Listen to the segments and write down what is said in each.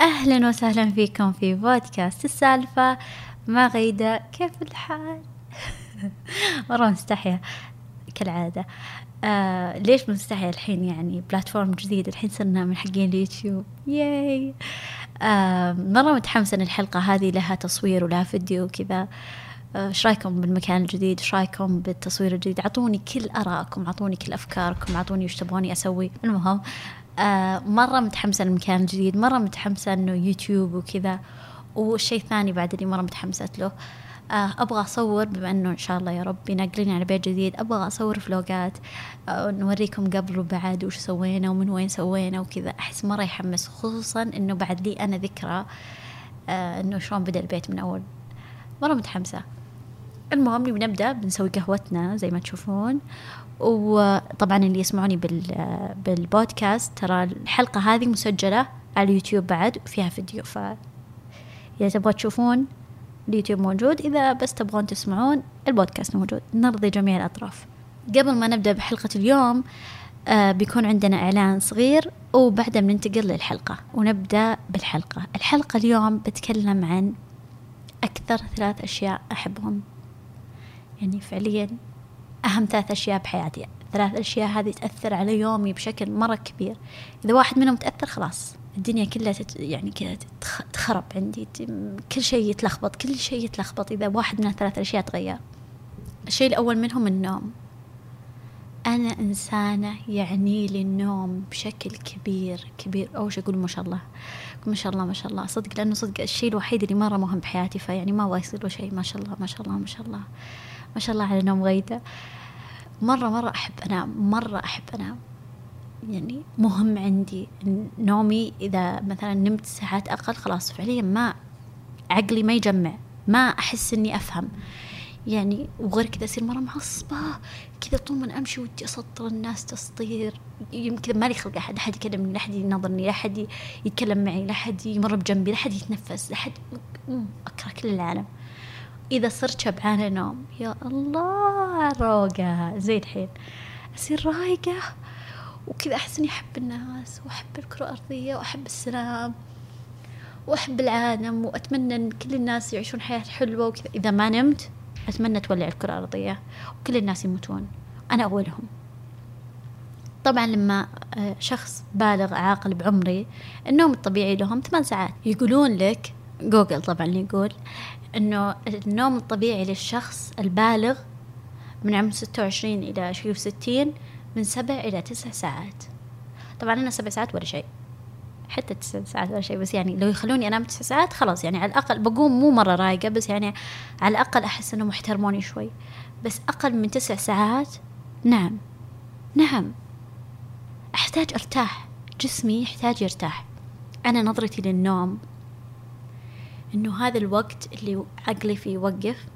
أهلا وسهلا فيكم في بودكاست السالفة. مع غيدة كيف الحال؟ مرة مستحية كالعادة. آه ليش مستحية الحين؟ يعني بلاتفورم جديد الحين صرنا من حقين اليوتيوب. ياي آه مرة متحمسة إن الحلقة هذه لها تصوير ولها فيديو وكذا. آه، إيش رأيكم بالمكان الجديد؟ إيش رأيكم بالتصوير الجديد؟ اعطوني كل آرائكم اعطوني كل أفكاركم اعطوني وش تبغوني أسوي. المهم آه مرة متحمسة للمكان الجديد مرة متحمسة إنه يوتيوب وكذا. والشيء الثاني بعد اللي مرة متحمسة له آه أبغى أصور بما إنه إن شاء الله يا رب ينقلني على بيت جديد أبغى أصور فلوجات آه نوريكم قبل وبعد وش سوينا ومن وين سوينا وكذا. أحس مرة يحمس خصوصا إنه بعد لي أنا ذكرى إنه شلون بدأ البيت من أول. مرة متحمسة. المهم بنبدأ بنسوي قهوتنا زي ما تشوفون. وطبعا اللي يسمعوني بال بالبودكاست ترى الحلقة هذه مسجلة على اليوتيوب بعد وفيها فيديو ف إذا تبغوا تشوفون اليوتيوب موجود إذا بس تبغون تسمعون البودكاست موجود. نرضي جميع الأطراف. قبل ما نبدأ بحلقة اليوم آه بيكون عندنا إعلان صغير وبعدها بننتقل للحلقة ونبدأ بالحلقة. الحلقة اليوم بتكلم عن أكثر ثلاث أشياء أحبهم. يعني فعليا أهم ثلاث أشياء بحياتي. ثلاث أشياء هذه تأثر على يومي بشكل مرة كبير. إذا واحد منهم تأثر خلاص. الدنيا كلها تت يعني كذا تخرب عندي كل شيء يتلخبط كل شيء يتلخبط إذا واحد من الثلاث أشياء تغير. الشيء الأول منهم النوم. أنا إنسانة يعني لي النوم بشكل كبير كبير. أول شيء أقول ما شاء الله. ما شاء الله ما شاء الله. صدق لأنه صدق الشيء الوحيد اللي مرة مهم بحياتي فيعني ما يصير له شيء. ما شاء الله ما شاء الله ما شاء الله. ما شاء الله على نوم غيدة. مرة مرة أحب أنام مرة أحب أنام. يعني مهم عندي نومي إذا مثلا نمت ساعات أقل خلاص فعليا ما عقلي ما يجمع ما أحس إني أفهم. يعني وغير كذا أصير مرة معصبة كذا طول ما أمشي ودي أسطر الناس تسطير. يمكن مالي خلق أحد أحد يكلمني لا أحد ينظرني لا أحد يتكلم معي لا أحد يمر بجنبي لا أحد يتنفس لا أحد أكره كل العالم. إذا صرت شبعانة نوم يا الله روقة. زي الحين. أصير رايقة وكذا أحس إني أحب الناس وأحب الكرة الأرضية وأحب السلام وأحب العالم وأتمنى إن كل الناس يعيشون حياة حلوة وكذا. إذا ما نمت أتمنى تولع الكرة الأرضية وكل الناس يموتون. أنا أولهم. طبعا لما آه، شخص بالغ عاقل بعمري النوم الطبيعي لهم ثمان ساعات. يقولون لك جوجل طبعا يقول إنه النوم الطبيعي للشخص البالغ من عمر ستة وعشرين إلى شيء وستين من سبع إلى تسع ساعات. طبعا أنا سبع ساعات ولا شيء. حتى تسع ساعات ولا شيء بس يعني لو يخلوني أنام تسع ساعات خلاص يعني على الأقل بقوم مو مرة رايقة بس يعني على الأقل أحس إنهم محترموني شوي. بس أقل من تسع ساعات نعم نعم. أحتاج أرتاح جسمي يحتاج يرتاح. أنا نظرتي للنوم إنه هذا الوقت اللي عقلي فيه يوقف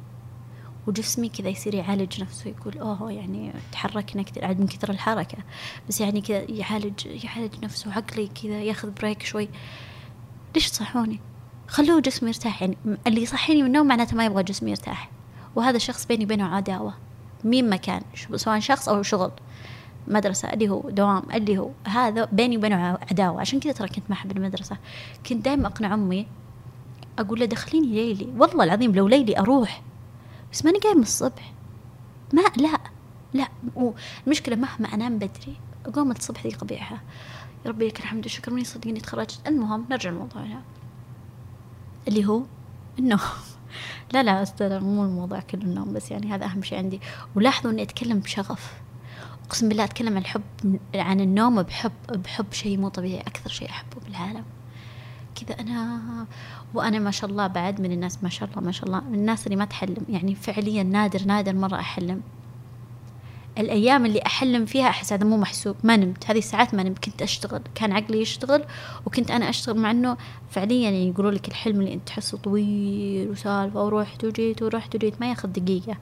وجسمي كذا يصير يعالج نفسه يقول أوه يعني تحركنا كثير عاد من كثر الحركة. بس يعني كذا يعالج يعالج نفسه عقلي كذا ياخذ بريك شوي. ليش تصحوني؟ خلوه جسمي يرتاح يعني اللي يصحيني من النوم معناته ما يبغى جسمي يرتاح. وهذا الشخص بيني وبينه عداوة. مين ما كان سواء شخص أو شغل مدرسة اللي هو دوام اللي هو هذا بيني وبينه عداوة. عشان كذا ترى كنت ما أحب المدرسة. كنت دائما أقنع أمي أقول له دخليني ليلي. والله العظيم لو ليلي أروح. بس ماني قايم الصبح. ما لا لا المشكلة مهما أنام بدري. أقوم الصبح ذي قبيحة. يا ربي لك الحمد والشكر. مني صدقني تخرجت. المهم نرجع لموضوعنا. اللي هو النوم. لا لا أستاذ مو الموضوع كله النوم بس يعني هذا أهم شيء عندي. ولاحظوا إني أتكلم بشغف. أقسم بالله أتكلم عن الحب عن النوم بحب بحب شيء مو طبيعي. أكثر شيء أحبه بالعالم. كذا أنا وأنا ما شاء الله بعد من الناس ما شاء الله ما شاء الله من الناس اللي ما تحلم يعني فعليا نادر نادر مرة أحلم. الأيام اللي أحلم فيها أحس هذا مو محسوب ما نمت. هذه الساعات ما نمت. كنت أشتغل كان عقلي يشتغل وكنت أنا أشتغل مع أنه فعليا يعني يقولوا لك الحلم اللي أنت تحسه طويل وسالفة ورحت وجيت ورحت وجيت ما ياخذ دقيقة.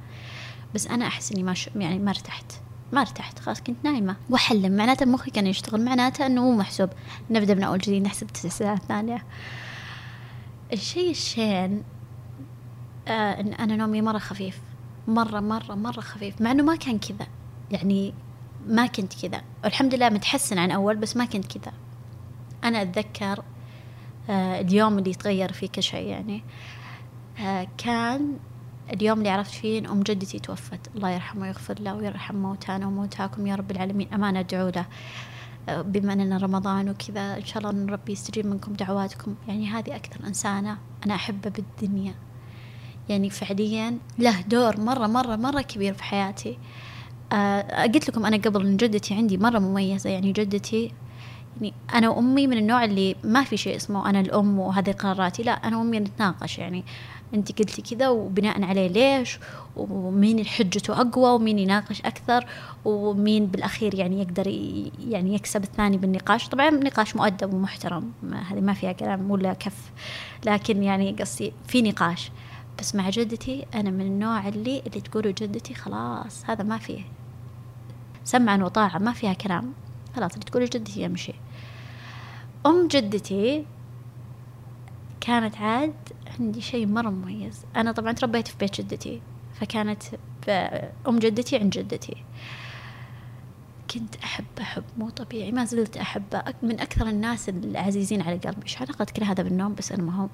بس أنا أحس إني ما ش... يعني ما ارتحت. ما ارتحت خلاص كنت نايمة. وأحلم معناته مخي كان يشتغل. معناته أنه مو محسوب. نبدأ من أول جديد نحسب تسع ساعات ثانية. الشيء الشين آه إن أنا نومي مرة خفيف. مرة مرة مرة خفيف. مع إنه ما كان كذا. يعني ما كنت كذا. والحمد لله متحسن عن أول بس ما كنت كذا. أنا أتذكر آه اليوم اللي يتغير فيه كل شيء يعني آه كان اليوم اللي عرفت فيه إن أم جدتي توفت. الله يرحمه ويغفر له ويرحم موتانا وموتاكم يا رب العالمين. أمانة أدعو له. آه، بما أننا رمضان وكذا إن شاء الله أن ربي يستجيب منكم دعواتكم. يعني هذه أكثر إنسانة أنا أحبها بالدنيا. يعني فعليا له دور مرة مرة مرة كبير في حياتي. آه قلت لكم أنا قبل إن جدتي عندي مرة مميزة. يعني جدتي يعني أنا وأمي من النوع اللي ما في شيء اسمه أنا الأم وهذه قراراتي. لا أنا وأمي نتناقش. يعني أنت قلتي كذا وبناء عليه ليش؟ ومين حجته أقوى؟ ومين يناقش أكثر؟ ومين بالأخير يعني يقدر يعني يكسب الثاني بالنقاش؟ طبعا نقاش مؤدب ومحترم هذه ما فيها كلام ولا كف لكن يعني قصدي في نقاش. بس مع جدتي أنا من النوع اللي اللي تقولوا جدتي خلاص هذا ما فيه. سمعا وطاعة ما فيها كلام. خلاص اللي تقولوا جدتي يمشي. أم جدتي كانت عاد عندي شيء مرة مميز. أنا طبعا تربيت في بيت جدتي فكانت أم جدتي عند جدتي. كنت أحبه حب مو طبيعي ما زلت أحبه من أكثر الناس العزيزين على قلبي. إيش علاقة كل هذا بالنوم بس المهم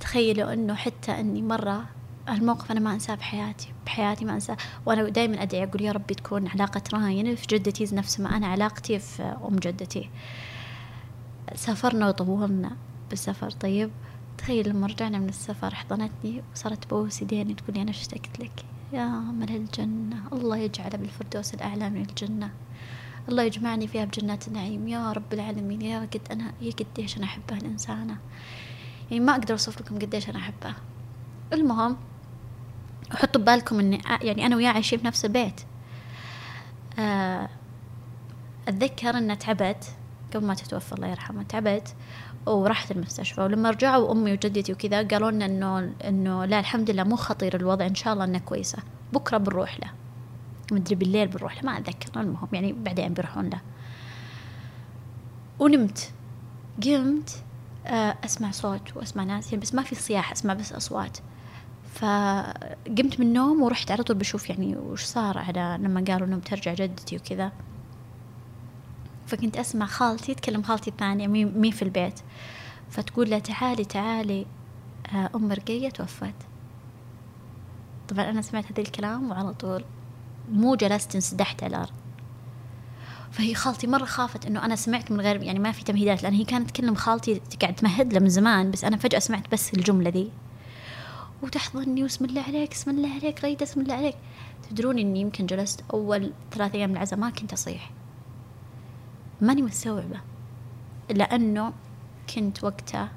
تخيلوا إنه حتى إني مرة الموقف أنا ما أنساه بحياتي بحياتي ما أنساه. وأنا دائما أدعي أقول يا ربي تكون علاقة راين في جدتي نفس ما أنا علاقتي في أم جدتي. سافرنا وطولنا بالسفر. طيب تخيل لما رجعنا من السفر حضنتني وصارت تبوس يديني تقول لي أنا اشتقت لك يا مل الجنة. الله يجعله بالفردوس الأعلى من الجنة. الله يجمعني فيها بجنات النعيم. يا رب العالمين يا قد أنا يا قديش أنا أحب هالإنسانة يعني ما أقدر أوصف لكم قديش أنا أحبه المهم حطوا ببالكم إني يعني أنا وياه عايشين في نفس البيت. آه، أتذكر إن تعبت. قبل ما تتوفى الله يرحمها تعبت. ورحت المستشفى. ولما رجعوا أمي وجدتي وكذا قالوا لنا إنه إنه لا الحمد لله مو خطير الوضع إن شاء الله انها كويسة. بكرة بنروح له. مدري بالليل بنروح له ما أتذكر. المهم يعني بعدين بيروحون له. ونمت. قمت آه، أسمع صوت وأسمع ناس يعني بس ما في صياح أسمع بس أصوات. فقمت من النوم ورحت على طول بشوف يعني وش صار على لما قالوا انهم ترجع جدتي وكذا. فكنت أسمع خالتي تكلم خالتي الثانية مين في البيت. فتقول له تعالي تعالي آه، أم رقية توفت. طبعا أنا سمعت هذا الكلام وعلى طول مو جلست انسدحت على الأرض. فهي خالتي مرة خافت إنه أنا سمعت من غير يعني ما في تمهيدات لأن هي كانت تكلم خالتي قاعد تمهد له من زمان بس أنا فجأة سمعت بس الجملة ذي. وتحضني واسم الله عليك اسم الله عليك ريدة اسم الله عليك. تدرون إني يمكن جلست أول ثلاث أيام العزاء ما كنت أصيح. ماني مستوعبة. لأنه كنت وقتها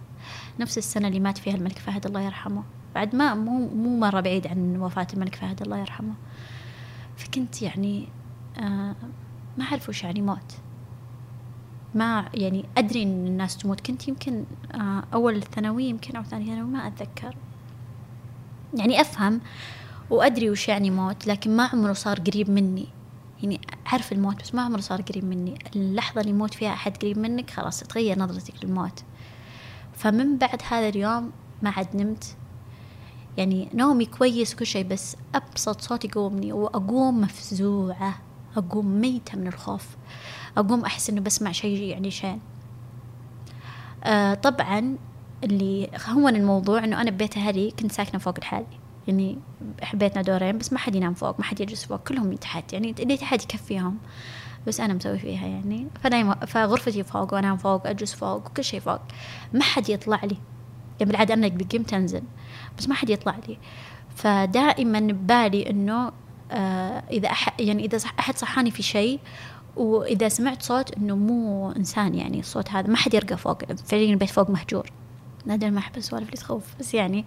نفس السنة اللي مات فيها الملك فهد الله يرحمه. بعد ما مو مو مرة بعيد عن وفاة الملك فهد الله يرحمه. فكنت يعني آه ما أعرف وش يعني موت. ما يعني أدري إن الناس تموت. كنت يمكن آه، أول الثانوي يمكن أو ثاني ثانوي ما أتذكر. يعني أفهم وأدري وش يعني موت لكن ما عمره صار قريب مني. يعني أعرف الموت بس ما عمره صار قريب مني. اللحظة اللي يموت فيها أحد قريب منك خلاص تغير نظرتك للموت. فمن بعد هذا اليوم ما عاد نمت. يعني نومي كويس وكل شيء بس أبسط صوت يقومني وأقوم مفزوعة أقوم ميتة من الخوف. أقوم أحس إنه بسمع شيء يعني شين. آه طبعا اللي هون الموضوع إنه أنا ببيت أهلي كنت ساكنة فوق لحالي يعني بيتنا دورين بس ما حد ينام فوق ما حد يجلس فوق كلهم تحت يعني اللي تحت يكفيهم بس أنا مسوي فيها يعني. فنايم فغرفتي فوق وأنام فوق أجلس فوق وكل شيء فوق. ما حد يطلع لي. يعني بالعادة أنا قمت أنزل بس ما حد يطلع لي. فدائما ببالي إنه آه إذا أح يعني إذا أحد صحاني في شيء وإذا سمعت صوت إنه مو إنسان يعني الصوت هذا ما حد يرقى فوق فعليا البيت فوق مهجور. نادر ما أحب السوالف اللي تخوف بس يعني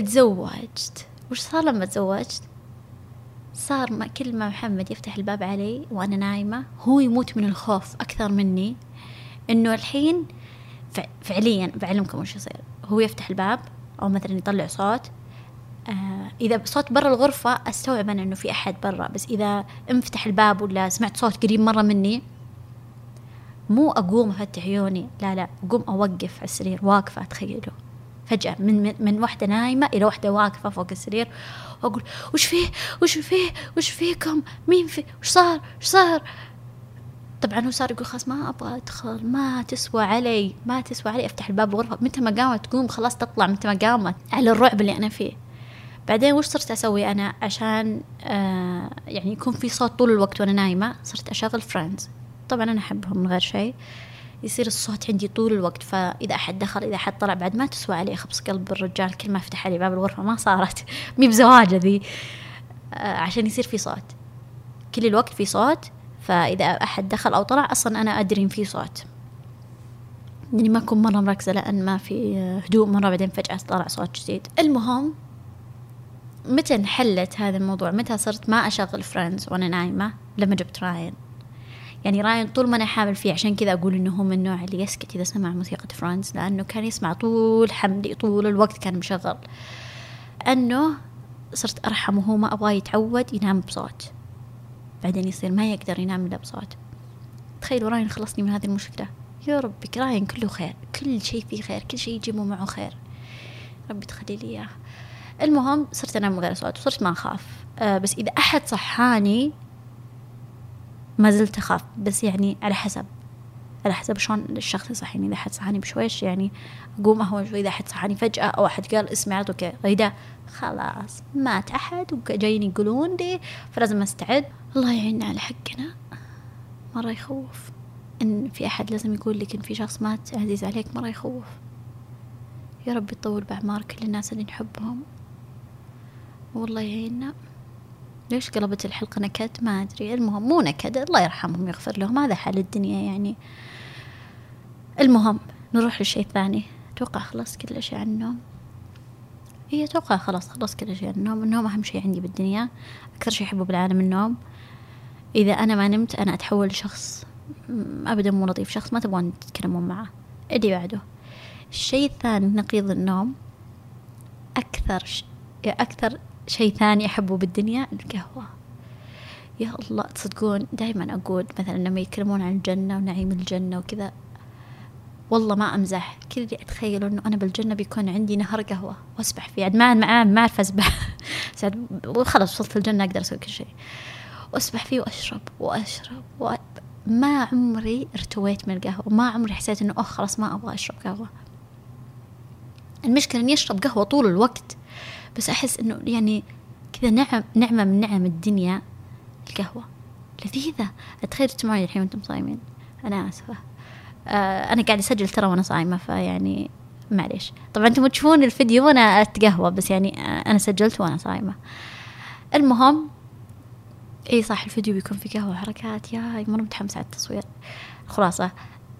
تزوجت. وش صار لما تزوجت؟ صار ما كل ما محمد يفتح الباب علي وأنا نايمة هو يموت من الخوف أكثر مني. إنه الحين فعليا بعلمكم وش يصير. هو يفتح الباب أو مثلا يطلع صوت. آه إذا صوت برا الغرفة أستوعب أنا إنه في أحد برا بس إذا انفتح الباب ولا سمعت صوت قريب مرة مني مو أقوم أفتح عيوني لا لا أقوم أوقف على السرير واقفة تخيلوا فجأة من من, من واحدة نايمة إلى واحدة واقفة فوق السرير. وأقول وش فيه؟ وش فيه؟ وش فيكم؟ مين في وش صار؟ وش صار؟ طبعا هو صار يقول خلاص ما أبغى أدخل ما تسوى علي ما تسوى علي أفتح الباب الغرفه متى ما قامت تقوم خلاص تطلع متى ما قامت على الرعب اللي أنا فيه. بعدين وش صرت أسوي أنا عشان آه يعني يكون في صوت طول الوقت وأنا نايمة؟ صرت أشغل Friends طبعا أنا أحبهم من غير شيء. يصير الصوت عندي طول الوقت فإذا أحد دخل إذا أحد طلع بعد ما تسوى علي خبص قلب الرجال كل ما فتح علي باب الغرفة ما صارت. مي بزواجه ذي آه عشان يصير في صوت. كل الوقت في صوت فإذا أحد دخل أو طلع أصلا أنا أدري إن في صوت. يعني ما أكون مرة مركزة لأن ما في هدوء. مرة بعدين فجأة طلع صوت جديد. المهم متى انحلت هذا الموضوع؟ متى صرت ما أشغل Friends وأنا نايمة؟ لما جبت راين يعني راين طول ما أنا حامل فيه عشان كذا أقول إنه هو من النوع اللي يسكت إذا سمع موسيقى Friends لأنه كان يسمع طول حملي طول الوقت كان مشغل. أنه صرت أرحم وهو ما أبغاه يتعود ينام بصوت. بعدين يصير ما يقدر ينام إلا بصوت. تخيلوا راين خلصني من هذه المشكلة. يا ربي راين كله خير كل شيء فيه خير كل شيء يجيبه معه خير. ربي تخلي لي إياه. المهم صرت أنام من غير صوت وصرت ما أخاف. آه بس إذا أحد صحاني ما زلت أخاف بس يعني على حسب على حسب شلون الشخص يصحيني. إذا أحد صحاني بشويش يعني أقوم أهون شوي إذا أحد صحاني فجأة أو أحد قال اسمي على طول خلاص مات أحد وجايين يقولون لي فلازم أستعد. الله يعيننا على حقنا. مرة يخوف. إن في أحد لازم يقول لك إن في شخص مات عزيز عليك مرة يخوف. يا رب يطول بأعمار كل الناس اللي نحبهم. والله يعيننا. ليش قلبت الحلقة نكد؟ ما أدري. المهم مو نكد الله يرحمهم يغفر لهم. هذا حال الدنيا يعني. المهم نروح للشيء الثاني أتوقع خلص كل شيء عن النوم. هي أتوقع خلاص خلص كل شيء عن النوم. النوم أهم شيء عندي بالدنيا. أكثر شيء أحبه بالعالم النوم. إذا أنا ما نمت أنا أتحول لشخص أبدا مو لطيف شخص ما تبغون تتكلمون معه. اللي بعده. الشيء الثاني نقيض النوم. أكثر ش... أكثر شيء ثاني أحبه بالدنيا القهوة. يا الله تصدقون دائما أقول مثلا لما يتكلمون عن الجنة ونعيم الجنة وكذا والله ما أمزح. كذا اتخيل إنه أنا بالجنة بيكون عندي نهر قهوة وأسبح فيه. ما ما ما أعرف أسبح. وخلاص وصلت الجنة أقدر أسوي كل شيء. وأسبح فيه وأشرب وأشرب و... ما عمري ارتويت من القهوة. ما عمري حسيت إنه أوه خلاص ما أبغى أشرب قهوة. المشكلة إني أشرب قهوة طول الوقت بس أحس إنه يعني كذا نعم نعمة من نعم الدنيا القهوة. لذيذة. أتخيل تسمعوني الحين وأنتم صايمين. أنا آسفة. آه أنا قاعد أسجل ترى وأنا صايمة فيعني معليش. طبعا أنتم تشوفون الفيديو وأنا أتقهوى بس يعني أنا سجلت وأنا صايمة. المهم إي صح الفيديو بيكون في قهوة وحركات. يا مرة متحمسه على التصوير. خلاصة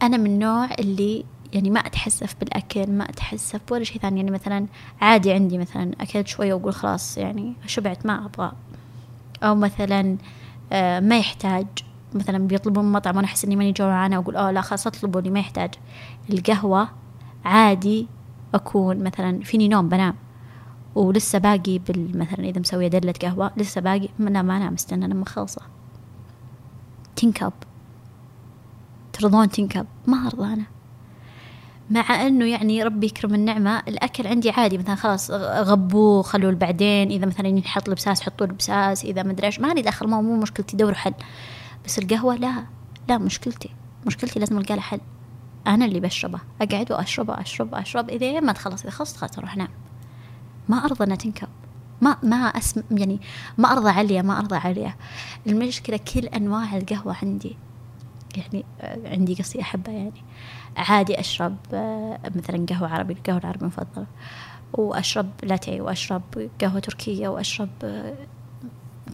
أنا من النوع اللي يعني ما أتحسف بالأكل ما أتحسف ولا شيء ثاني. يعني مثلا عادي عندي مثلا أكلت شوية وأقول خلاص يعني شبعت ما أبغى. أو مثلا آه ما يحتاج. مثلا بيطلبون مطعم وأنا أحس إني ماني جوعانة وأقول آه لا خلاص اطلبوا لي ما يحتاج. القهوة عادي أكون مثلا فيني نوم بنام. ولسه باقي مثلا إذا مسوية دلة قهوة لسه باقي لا ما أنام استنى لما خلصه تنكب. ترضون تنكب. ما أرضى أنا. مع أنه يعني ربي يكرم النعمة الأكل عندي عادي مثلا خلاص غبوه خلوه بعدين إذا مثلا ينحط البساس حطوا البساس إذا ما أدري إيش ماني داخل مو مو مشكلتي دوروا حل. بس القهوة لا لا مشكلتي مشكلتي لازم ألقى لها حل. أنا اللي بشربه أقعد وأشرب وأشرب وأشرب إذا ما تخلص إذا خلصت خلاص أروح أنام. ما أرضى أنها تنكب. ما ما اسم يعني ما أرضى عليا ما أرضى عليا المشكلة كل أنواع القهوة عندي. يعني عندي قصدي أحبها يعني. عادي أشرب مثلا قهوة عربي القهوة العربي المفضلة. وأشرب لاتيه وأشرب قهوة تركية وأشرب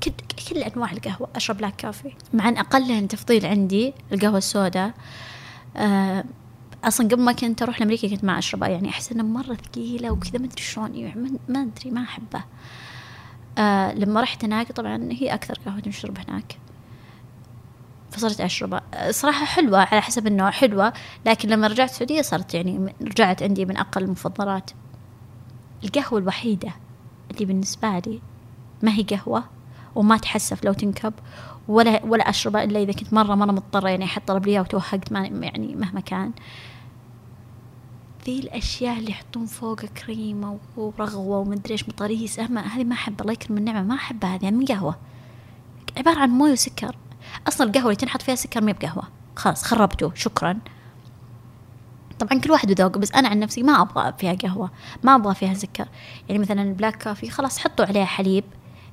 كل كل أنواع القهوة. أشرب بلاك كافي مع أن أقلهن تفضيل عندي القهوة السوداء آه أصلا قبل ما كنت أروح لأمريكا كنت ما أشربها. يعني أحس إنها مرة ثقيلة وكذا ما أدري شلون يعني ما أدري ما احبه آه لما رحت هناك طبعا هي أكثر قهوة نشرب هناك. فصرت اشربها صراحة حلوة على حسب النوع حلوة لكن لما رجعت السعودية صارت يعني رجعت عندي من أقل المفضلات. القهوة الوحيدة اللي بالنسبة لي ما هي قهوة وما تحسف لو تنكب ولا ولا اشربه إلا إذا كنت مرة مرة مضطرة يعني احد طلب وتوهقت يعني مهما كان. ذي الأشياء اللي يحطون فوقها كريمة ورغوة ومدري إيش مطريس هذه ما احبها الله يكرم النعمة ما أحبها هذه يعني من قهوة. عبارة عن موية وسكر. أصلا القهوة اللي تنحط فيها سكر ما بقهوة. خلاص خربته. شكرا. طبعا كل واحد وذوقه بس أنا عن نفسي ما أبغى فيها قهوة. ما أبغى فيها سكر. يعني مثلا ال black coffee خلاص حطوا عليها حليب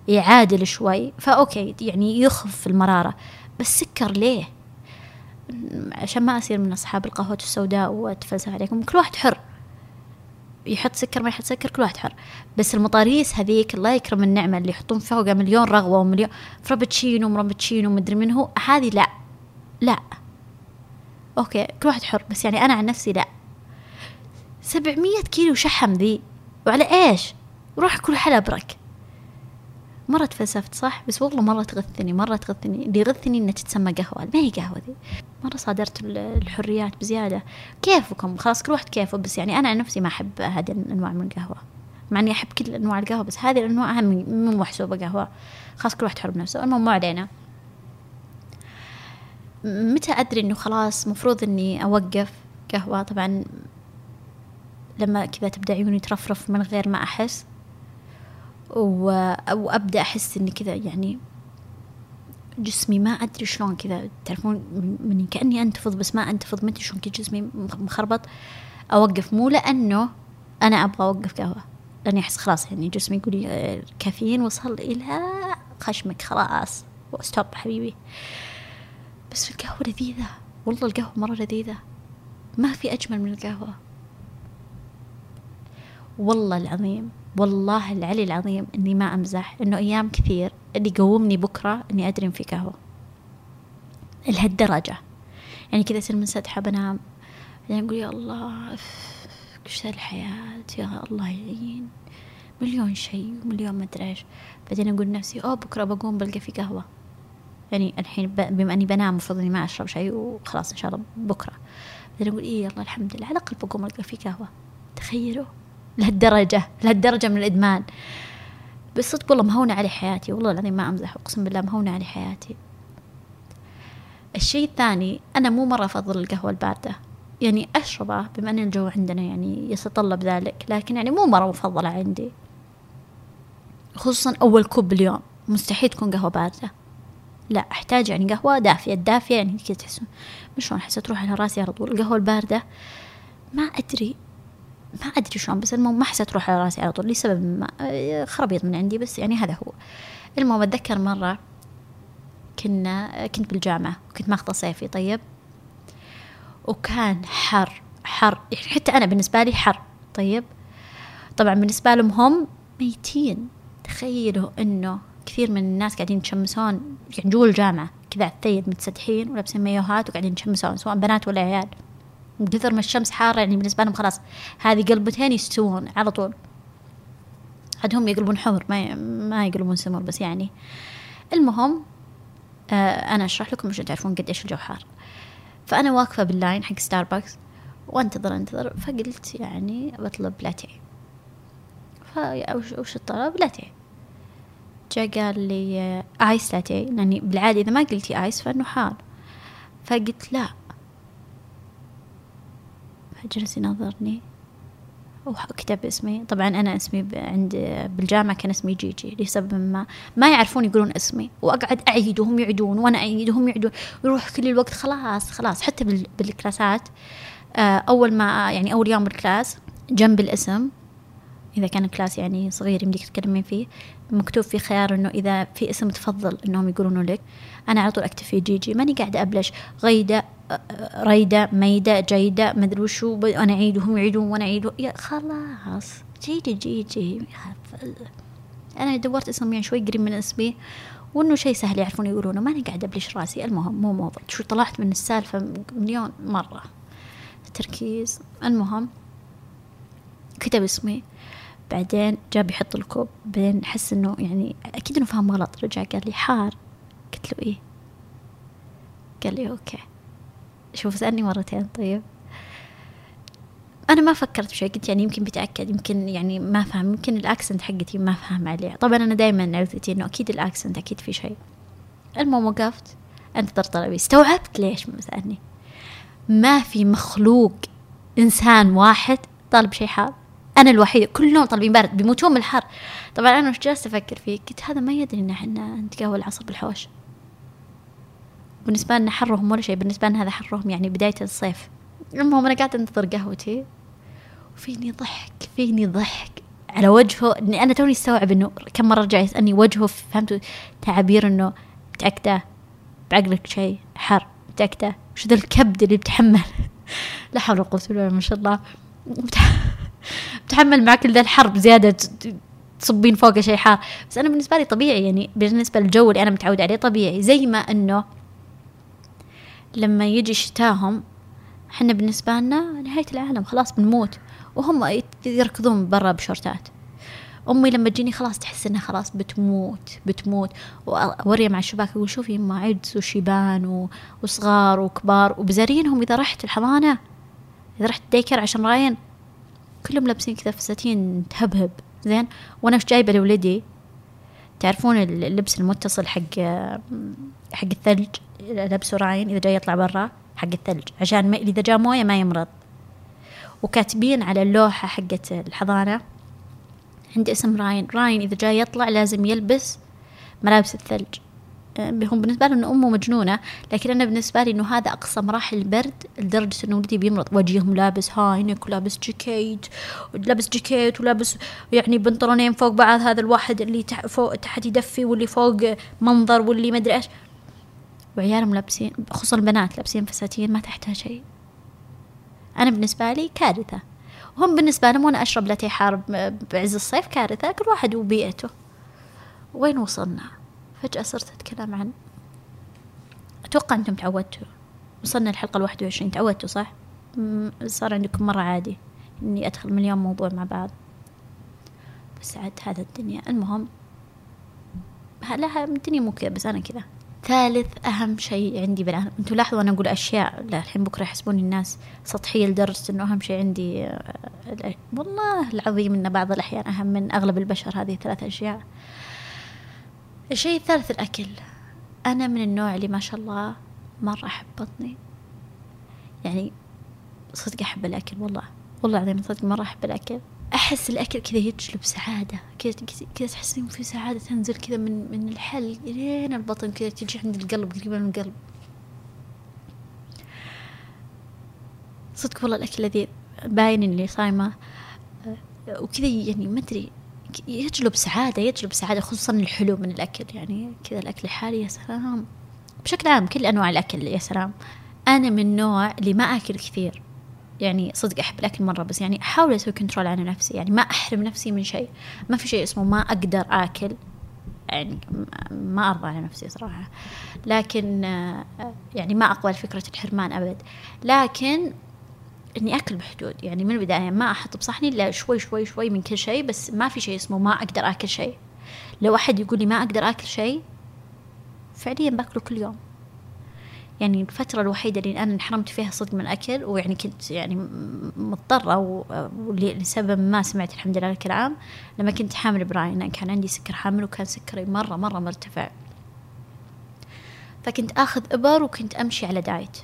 يعادل شوي ف okay يعني يخف المرارة. بس سكر ليه؟ عشان ما أصير من أصحاب القهوة السوداء وأتفلسف عليكم. كل واحد حر. يحط سكر ما يحط سكر كل واحد حر. بس المطاريس هذيك الله يكرم النعمة اللي يحطون فوقها مليون رغوة ومليون. frappuccino مرابتشينو مدري من هو هذه لا. لا. أوكي كل واحد حر. بس يعني أنا عن نفسي لا. سبعمية كيلو شحم ذي. وعلى إيش؟ روح كل حلا برك مرة تفلسفت صح؟ بس والله مرة تغثني مرة تغثني. اللي يغثني انها تتسمى قهوة. ما هي قهوة ذي. مرة صادرت الحريات بزيادة. كيفكم؟ خلاص كل واحد كيفه. بس يعني أنا نفسي ما أحب هذه الأنواع من القهوة. مع إني أحب كل أنواع القهوة بس هذه الأنواع أهم مو محسوبة قهوة. خلاص كل واحد حر بنفسه. المهم مو علينا. متى أدري إنه خلاص مفروض إني أوقف قهوة؟ طبعا لما كذا تبدأ عيوني ترفرف من غير ما أحس. وأبدأ أحس إني كذا يعني جسمي ما أدري شلون كذا. تعرفون من كأني أنتفض بس ما أنتفض. ما أدري شلون كذا جسمي مخربط. أوقف مو لأنه أنا أبغى أوقف قهوة. لأني أحس خلاص يعني جسمي يقول لي الكافيين وصل إلى خشمك خلاص. ستوب حبيبي. بس القهوة لذيذة. والله القهوة مرة لذيذة. ما في أجمل من القهوة. والله العظيم. والله العلي العظيم إني ما أمزح إنه أيام كثير اللي يقومني بكرة إني أدري في قهوة. لهالدرجة. يعني كذا تصير منسدحه بنام. بعدين أقول يا الله وش الحياة يا الله يعين. مليون شيء ومليون مدري إيش. بعدين أقول نفسي أوه بكرة بقوم بلقى في قهوة. يعني الحين بما إني بنام المفروض إني ما أشرب شيء وخلاص إن شاء الله بكرة. بعدين أقول إيه يلا الحمد لله على الأقل بقوم ألقى في قهوة. تخيلوا. لهالدرجة لهالدرجة من الإدمان. بس صدق والله مهونة علي حياتي والله العظيم ما أمزح أقسم بالله مهونة علي حياتي. الشيء الثاني أنا مو مرة أفضل القهوة الباردة. يعني أشربه بما أن الجو عندنا يعني يتطلب ذلك لكن يعني مو مرة مفضلة عندي. خصوصا أول كوب باليوم مستحيل تكون قهوة باردة. لا أحتاج يعني قهوة دافية الدافية يعني كذا تحسون. مش شلون أحس تروح على راسي على طول. القهوة الباردة ما أدري ما أدري شلون بس المهم ما حسيت تروح على راسي على طول لسبب ما خربيط من عندي بس يعني هذا هو. المهم أتذكر مرة كنا كنت بالجامعة وكنت ماخذة صيفي طيب؟ وكان حر حر يعني حتى أنا بالنسبة لي حر طيب؟ طبعا بالنسبة لهم هم ميتين. تخيلوا إنه كثير من الناس قاعدين يتشمسون يعني جوا الجامعة كذا على متسدحين ولابسين مايوهات وقاعدين يتشمسون سواء بنات ولا عيال. من كثر ما الشمس حارة يعني بالنسبة لهم خلاص هذه قلبتين يستوون على طول. عاد هم يقلبون حمر ما ما يقلبون سمر بس يعني. المهم آه أنا أشرح لكم عشان تعرفون قد إيش الجو حار فأنا واقفة بال line حق ستاربكس وأنتظر أنتظر فقلت يعني بطلب لاتيه. وش الطلب؟ لاتيه. جاء قال لي ice latte لأني بالعادة إذا ما قلتي ice فإنه حار. فقلت لا. جلس يناظرني وكتب اسمي. طبعا أنا اسمي عند بالجامعة كان اسمي جيجي لسبب ما. ما يعرفون يقولون اسمي. وأقعد أعيد وهم يعيدون وأنا أعيد وهم يعيدون. يروح كل الوقت خلاص خلاص. حتى بالكلاسات آه، أول ما يعني أول يوم بال class جنب الاسم إذا كان class يعني صغير يمديك تتكلمين فيه مكتوب في خيار إنه إذا في اسم تفضل إنهم يقولونه لك. أنا على طول أكتب فيه جيجي. ماني قاعدة أبلش. غيدة ريدة ميدة جيدة مدري وشو. أنا أعيد وهم يعيدون وأنا أعيد يا خلاص. جيجي جيجي. أنا دورت اسم يعني شوي قريب من اسمي. وإنه شيء سهل يعرفون يقولونه. ماني قاعدة أبلش راسي. المهم مو موضوع. شو طلعت من السالفة مليون مرة. تركيز. المهم كتب اسمي. بعدين جاب يحط الكوب. بعدين حس إنه يعني أكيد إنه فهم غلط. رجع قال لي حار. قلت له إيه؟ قال لي okay. شوف سألني مرتين. طيب. أنا ما فكرت بشيء. قلت يعني يمكن بيتأكد يمكن يعني ما فهم. يمكن ال accent حقتي ما فهم عليه. طبعا أنا دايما عرفتي إنه أكيد ال accent أكيد في شيء. المهم وقفت. أنتظر طلبي استوعبت ليش ما سألني. ما في مخلوق إنسان واحد طالب شيء حار. أنا الوحيدة كلهم طالبين بارد بيموتون من الحر. طبعا أنا وش جالسة أفكر فيه؟ قلت هذا ما يدري إن إحنا نتقهوى العصر بالحوش بالنسبة لنا حرهم ولا شيء بالنسبة لنا هذا حرهم يعني بداية الصيف. المهم أنا قاعدة أنتظر قهوتي وفيني ضحك فيني ضحك على وجهه إني أنا توني أستوعب إنه كم مرة رجع يسألني وجهه فهمتوا تعابير إنه متاكده بعقلك شيء حر متاكده وش ذا الكبد اللي بتحمل؟ لا حول ولا قوة إلا بالله ما شاء الله. بتحمل معك ذا الحرب زيادة تصبين فوقه شيء حار. بس أنا بالنسبة لي طبيعي يعني بالنسبة للجو اللي أنا متعود عليه طبيعي. زي ما إنه لما يجي شتاهم إحنا بالنسبة لنا نهاية العالم خلاص بنموت. وهم يركضون برا بشورتات. أمي لما تجيني خلاص تحس إنها خلاص بتموت بتموت. وأوريها مع الشباك أقول شوفي يما عجز وشيبان وصغار وكبار. وبزارينهم إذا رحت الحضانة إذا رحت ديكر عشان راين كلهم لابسين كذا فساتين تهبهب زين؟ وأنا إيش جايبة لولدي تعرفون اللبس المتصل حق حق الثلج؟ لبسه راين إذا جاي يطلع برا حق الثلج عشان ما إذا جاء موية ما يمرض. وكاتبين على اللوحة حقت الحضانة عندي اسم راين. راين إذا جاي يطلع لازم يلبس ملابس الثلج. آه، هم بالنسبة له إن أمه مجنونة لكن أنا بالنسبة لي إنه هذا أقصى مراحل البرد لدرجة إنه ولدي بيمرض. وجههم لابس هاينك ولابس جاكيت ولابس جاكيت ولابس يعني بنطلونين فوق بعض هذا الواحد اللي تح فوق تحت يدفي واللي فوق منظر واللي مدري إيش. وعيالهم لابسين خصوصا البنات لابسين فساتين ما تحتها شيء. أنا بالنسبة لي كارثة. وهم بالنسبة لهم وأنا أشرب لاتيه حار بعز الصيف كارثة كل واحد وبيئته. وين وصلنا؟ فجأة صرت أتكلم عن أتوقع أنتم تعودتوا. وصلنا الحلقة الواحد وعشرين. تعودتوا صح؟ صار عندكم مرة عادي إني أدخل مليون موضوع مع بعض. بس عاد هذا الدنيا. المهم لا الدنيا مو كذا بس أنا كذا. ثالث أهم شيء عندي بالعالم أنتوا لاحظوا أنا أقول أشياء لا الحين بكرة يحسبوني الناس سطحية لدرجة أنه أهم شيء عندي آه، والله العظيم أن بعض الأحيان أهم من أغلب البشر هذه ثلاث أشياء. الشيء الثالث الأكل. أنا من النوع اللي ما شاء الله مرة أحب بطني. يعني صدق أحب الأكل والله والله العظيم صدق مرة أحب الأكل. أحس الأكل كذا يجلب سعادة كذا كذا تحسين في سعادة تنزل كذا من من الحل لين البطن كذا تجي عند القلب قريبه من القلب. صدق والله الأكل الذي باين اللي صايمة. آه، وكذا يعني ما أدري يجلب سعادة يجلب سعادة خصوصا الحلو من الأكل. يعني كذا الأكل الحالي يا سلام. بشكل عام كل أنواع الأكل يا سلام. أنا من النوع اللي ما أكل كثير. يعني صدق أحب الأكل مرة بس يعني أحاول أسوي كنترول على نفسي. يعني ما أحرم نفسي من شيء. ما في شيء اسمه ما أقدر آكل. يعني ما أرضى على نفسي صراحة. لكن يعني ما أقبل فكرة الحرمان أبد. لكن إني أكل بحدود. يعني من البداية ما أحط بصحني إلا شوي شوي شوي من كل شيء بس ما في شيء اسمه ما أقدر آكل شيء. لو أحد يقول لي ما أقدر آكل شيء فعليا باكله كل يوم. يعني الفترة الوحيدة اللي أنا انحرمت فيها صدق من الأكل ويعني كنت يعني مضطرة ولسبب ما سمعت الحمد لله الكلام لما كنت حامل براين كان عندي سكر حامل وكان سكري مرة مرة مرتفع. فكنت آخذ إبر وكنت أمشي على diet.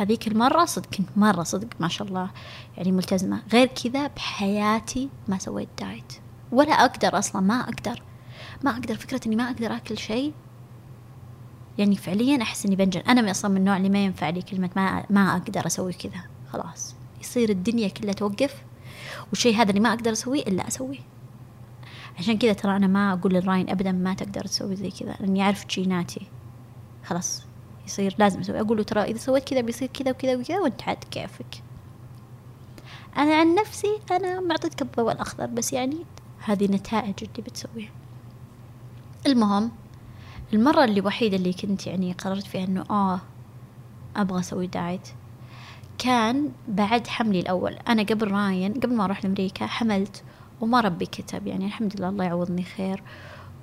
هذيك المرة صدق كنت مرة صدق ما شاء الله يعني ملتزمة. غير كذا بحياتي ما سويت diet. ولا أقدر أصلا ما أقدر. ما أقدر فكرة إني ما أقدر أكل شيء. يعني فعليا أحس إني بنجن أنا من أصلا من النوع اللي ما ينفع لي كلمة ما ما أقدر أسوي كذا. خلاص. يصير الدنيا كلها توقف والشيء هذا اللي ما أقدر أسويه إلا أسويه. عشان كذا ترى أنا ما أقول للراين ابدا ما تقدر تسوي زي كذا لأني أعرف جيناتي. خلاص. يصير لازم أسوي. أقول له ترى إذا سويت كذا بيصير كذا وكذا وكذا وأنت عاد كيفك. أنا عن نفسي أنا معطيتك الضوء الاخضر بس يعني هذه نتائج اللي بتسويها. المهم المرة اللي وحيدة اللي كنت يعني قررت فيها إنه آه أبغى أسوي دايت كان بعد حملي الأول. أنا قبل راين قبل ما أروح لأمريكا حملت وما ربي كتب. يعني الحمد لله الله يعوضني خير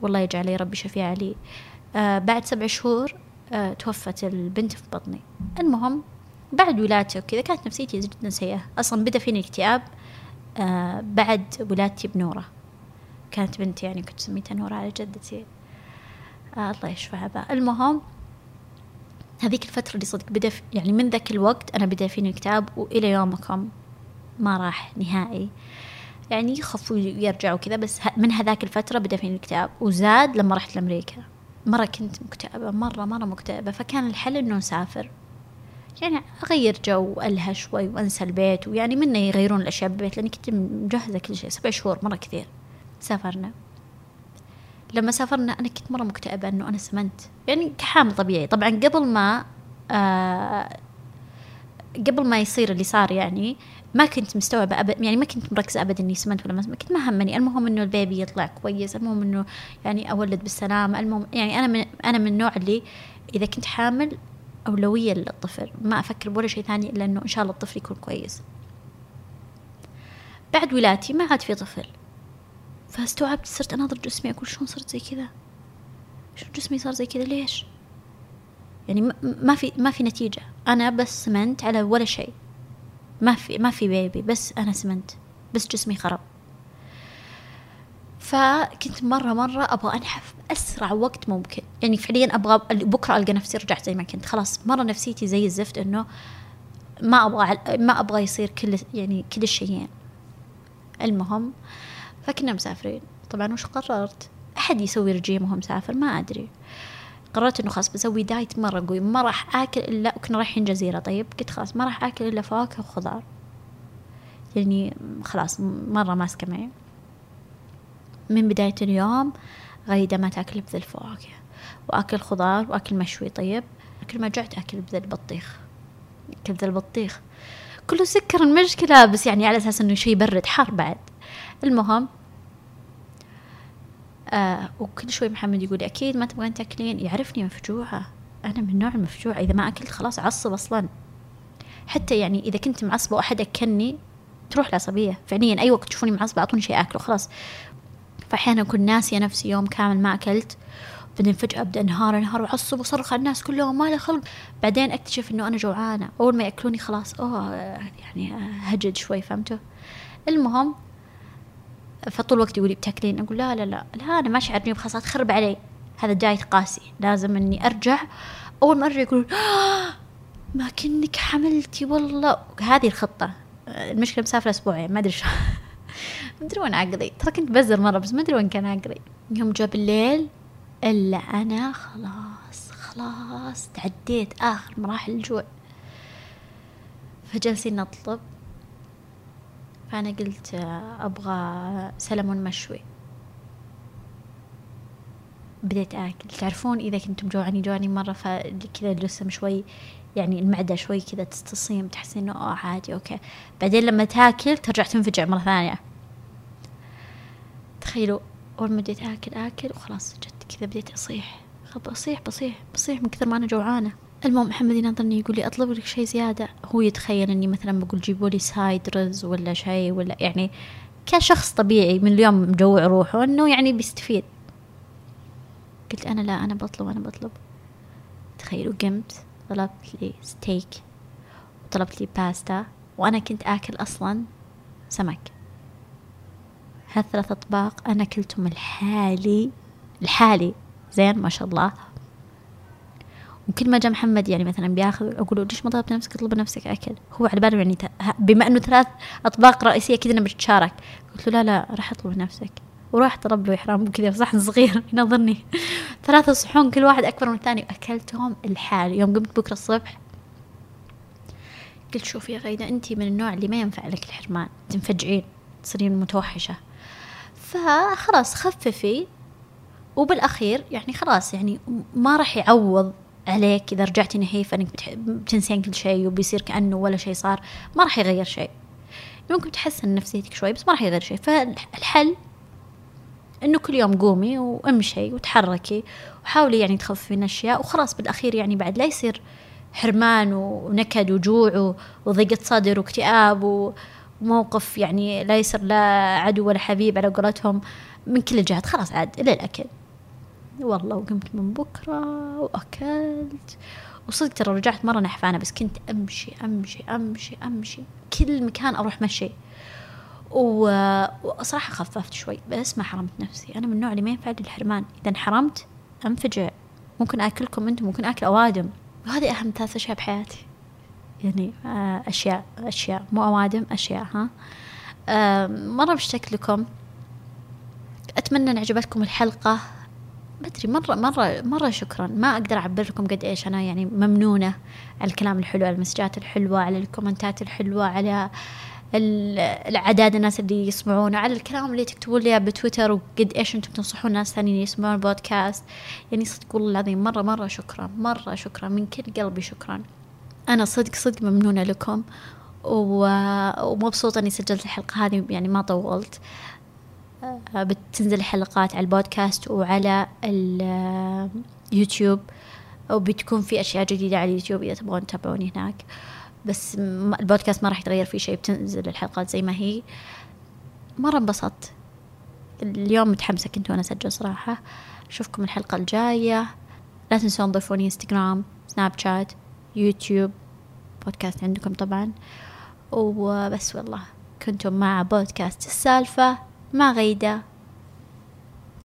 والله يجعل ربي شفيع لي. آه بعد سبع شهور توفت البنت في بطني. المهم بعد ولادتي وكذا كانت نفسيتي جدا سيئة. أصلا بدأ فيني اكتئاب آه بعد ولادتي بنورة. كانت بنتي يعني كنت سميتها نورة على جدتي آه الله يشفعها بقى المهم هذيك الفترة اللي صدق بدأ يعني من ذاك الوقت أنا بدأ فيني الكتاب وإلى يومكم ما راح نهائي. يعني يخف ويرجع وكذا بس من هذاك الفترة بدأ فيني الكتاب وزاد لما رحت لأمريكا. مرة كنت مكتئبة مرة مرة مكتئبة. فكان الحل إنه نسافر. يعني أغير جو ألهى شوي وأنسى البيت. ويعني منه يغيرون الأشياء بالبيت لأني كنت مجهزة كل شيء. سبع شهور مرة كثير سافرنا. لما سافرنا أنا كنت مرة مكتئبة إنه أنا سمنت. يعني كحامل طبيعي. طبعا قبل ما آه قبل ما يصير اللي صار يعني ما كنت مستوعبة أبد يعني ما كنت مركزة أبدا إني سمنت ولا ما سمنت كنت ما همني. المهم إنه البيبي يطلع كويس المهم إنه يعني أولد بالسلامة المهم يعني أنا من أنا من النوع اللي إذا كنت حامل أولوية للطفل ما أفكر بولا شيء ثاني إلا إنه إن شاء الله الطفل يكون كويس. بعد ولادتي ما عاد في طفل. فاستوعبت صرت أناظر جسمي أقول شلون صرت زي كذا؟ شلون جسمي صار زي كذا؟ ليش؟ يعني ما في ما في نتيجة. أنا بس سمنت على ولا شيء. ما في ما في بيبي بس أنا سمنت. بس جسمي خرب. فكنت مرة مرة أبغى أنحف بأسرع وقت ممكن. يعني فعليا أبغى بكرة ألقى نفسي رجعت زي ما كنت. خلاص مرة نفسيتي زي الزفت إنه ما أبغى ما أبغى يصير كل يعني كل الشيئين. المهم فكنا مسافرين. طبعا وش قررت؟ أحد يسوي رجيم وهو مسافر؟ ما أدري. قررت إنه خلاص بسوي دايت مرة قوي ما راح آكل إلا وكنا رايحين جزيرة طيب؟ قلت خلاص ما راح آكل إلا فواكه وخضار. يعني خلاص مرة ماسكة معي. من بداية اليوم غيدة ما تأكل بذا الفواكه وأكل خضار وأكل مشوي طيب؟ كل ما جعت أكل بذا البطيخ بذا البطيخ كله سكر المشكلة بس يعني على أساس إنه شي برد حار بعد. المهم آه وكل شوي محمد يقول أكيد ما تبغين تاكلين. يعرفني مفجوعة. أنا من النوع المفجوع. إذا ما أكلت خلاص أعصب أصلا. حتى يعني إذا كنت معصبة وأحد أكلني تروح العصبية. فعليا أي وقت تشوفوني معصبة أعطوني شيء أكله خلاص. فأحيانا أكون ناسية نفسي يوم كامل ما أكلت. بعدين فجأة أبدأ انهار انهار وأعصب وأصرخ على الناس كلهم ما له خلق. بعدين أكتشف إنه أنا جوعانة. أول ما يأكلوني خلاص أوه يعني هجد شوي فهمتوا؟ المهم فطول الوقت يقولي بتاكلين؟ أقول لا لا لا. لا أنا ما شعرني بخلاص تخرب علي. هذا دايت قاسي. لازم إني أرجع. أول ما ارجع يقولون ما كنك حملتي والله. هذه الخطة. المشكلة مسافرة أسبوعين ما أدري شو. ما أدري وين عقلي ترى كنت بزر مرة بس ما أدري وين كان عقلي يوم جاء بالليل إلا أنا خلاص خلاص تعديت آخر مراحل الجوع. فجلسين نطلب فأنا قلت أبغى سلمون مشوي. بديت آكل. تعرفون إذا كنتم جوعانين جوعانين مرة فكذا الجسم شوي يعني المعدة شوي كذا تستصيم تحسين إنه أوه عادي okay. بعدين لما تاكل ترجع تنفجع مرة ثانية. تخيلوا أول ما بديت آكل آكل وخلاص جت كذا بديت أصيح. بصيح بصيح بصيح من كثر ما أنا جوعانة. المهم محمد يناظرني يقول لي أطلب لك شيء زيادة. هو يتخيل إني مثلا بقول جيبوا لي side رز ولا شيء ولا يعني كشخص طبيعي من اليوم مجوع روحه إنه يعني بيستفيد. قلت أنا لا أنا بطلب أنا بطلب. تخيلوا قمت طلبت لي ستيك وطلبت لي باستا وأنا كنت آكل أصلا سمك. هالثلاث أطباق أنا كلتهم لحالي الحالي زين ما شاء الله. وكل ما جاء محمد يعني مثلا بياخذ أقول له ليش ما طلبت نفسك؟ اطلب نفسك أكل. هو على باله يعني بما إنه ثلاث أطباق رئيسية كذا نتشارك. قلت له لا لا راح أطلب نفسك وراح طلب له إحرام كذا صحن صغير. ينظرني. ثلاثة صحون كل واحد أكبر من الثاني. وأكلتهم الحال. يوم قمت بكرة الصبح قلت شوفي يا غيدة أنت من النوع اللي ما ينفع لك الحرمان. تنفجعين تصيرين متوحشة. فخلاص خففي. وبالأخير يعني خلاص يعني ما راح يعوض عليك إذا رجعتي نهيفة إنك بتنسين كل شيء وبيصير كأنه ولا شيء صار ما راح يغير شيء. ممكن تحسن نفسيتك شوي بس ما راح يغير شيء. فالحل إنه كل يوم قومي وامشي وتحركي وحاولي يعني تخففي من أشياء وخلاص بالأخير يعني بعد لا يصير حرمان ونكد وجوع وضيقة صدر واكتئاب وموقف يعني لا يصير لا عدو ولا حبيب على قولتهم من كل الجهات. خلاص عاد إلى الأكل. والله وقمت من بكرة وأكلت. وصدق ترى رجعت مرة نحفانة بس كنت أمشي أمشي أمشي أمشي. كل مكان أروح مشي. وصراحة خففت شوي بس ما حرمت نفسي. أنا من النوع اللي ما ينفع الحرمان. إذا انحرمت أنفجع. ممكن آكلكم أنتم ممكن آكل أوادم. وهذه أهم ثلاث أشياء بحياتي. يعني آه، أشياء أشياء. مو أوادم أشياء ها. مرة مشتاق لكم. أتمنى أن عجبتكم الحلقة. بدري مرة مرة مرة شكرا. ما أقدر أعبر لكم قد إيش أنا يعني ممنونة على الكلام الحلو على المسجات الحلوة على الكومنتات الحلوة على العداد الناس اللي يسمعونه على الكلام اللي تكتبون لي بتويتر وقد إيش أنتم تنصحون ناس ثانيين يسمعون البودكاست يعني صدق والله العظيم مرة مرة شكرا مرة شكرا. من كل قلبي شكرا. أنا صدق صدق ممنونة لكم ومبسوطة إني سجلت الحلقة هذه يعني ما طولت. بتنزل حلقات على البودكاست وعلى اليوتيوب وبتكون في أشياء جديدة على اليوتيوب إذا تبغون تتابعوني هناك. بس البودكاست ما راح يتغير فيه شيء بتنزل الحلقات زي ما هي. مرة انبسطت. اليوم متحمسة كنت وأنا أسجل صراحة. أشوفكم الحلقة الجاية. لا تنسون تضيفوني إنستغرام سناب شات يوتيوب بودكاست عندكم طبعا. وبس والله كنتم مع بودكاست السالفة. مع غيدة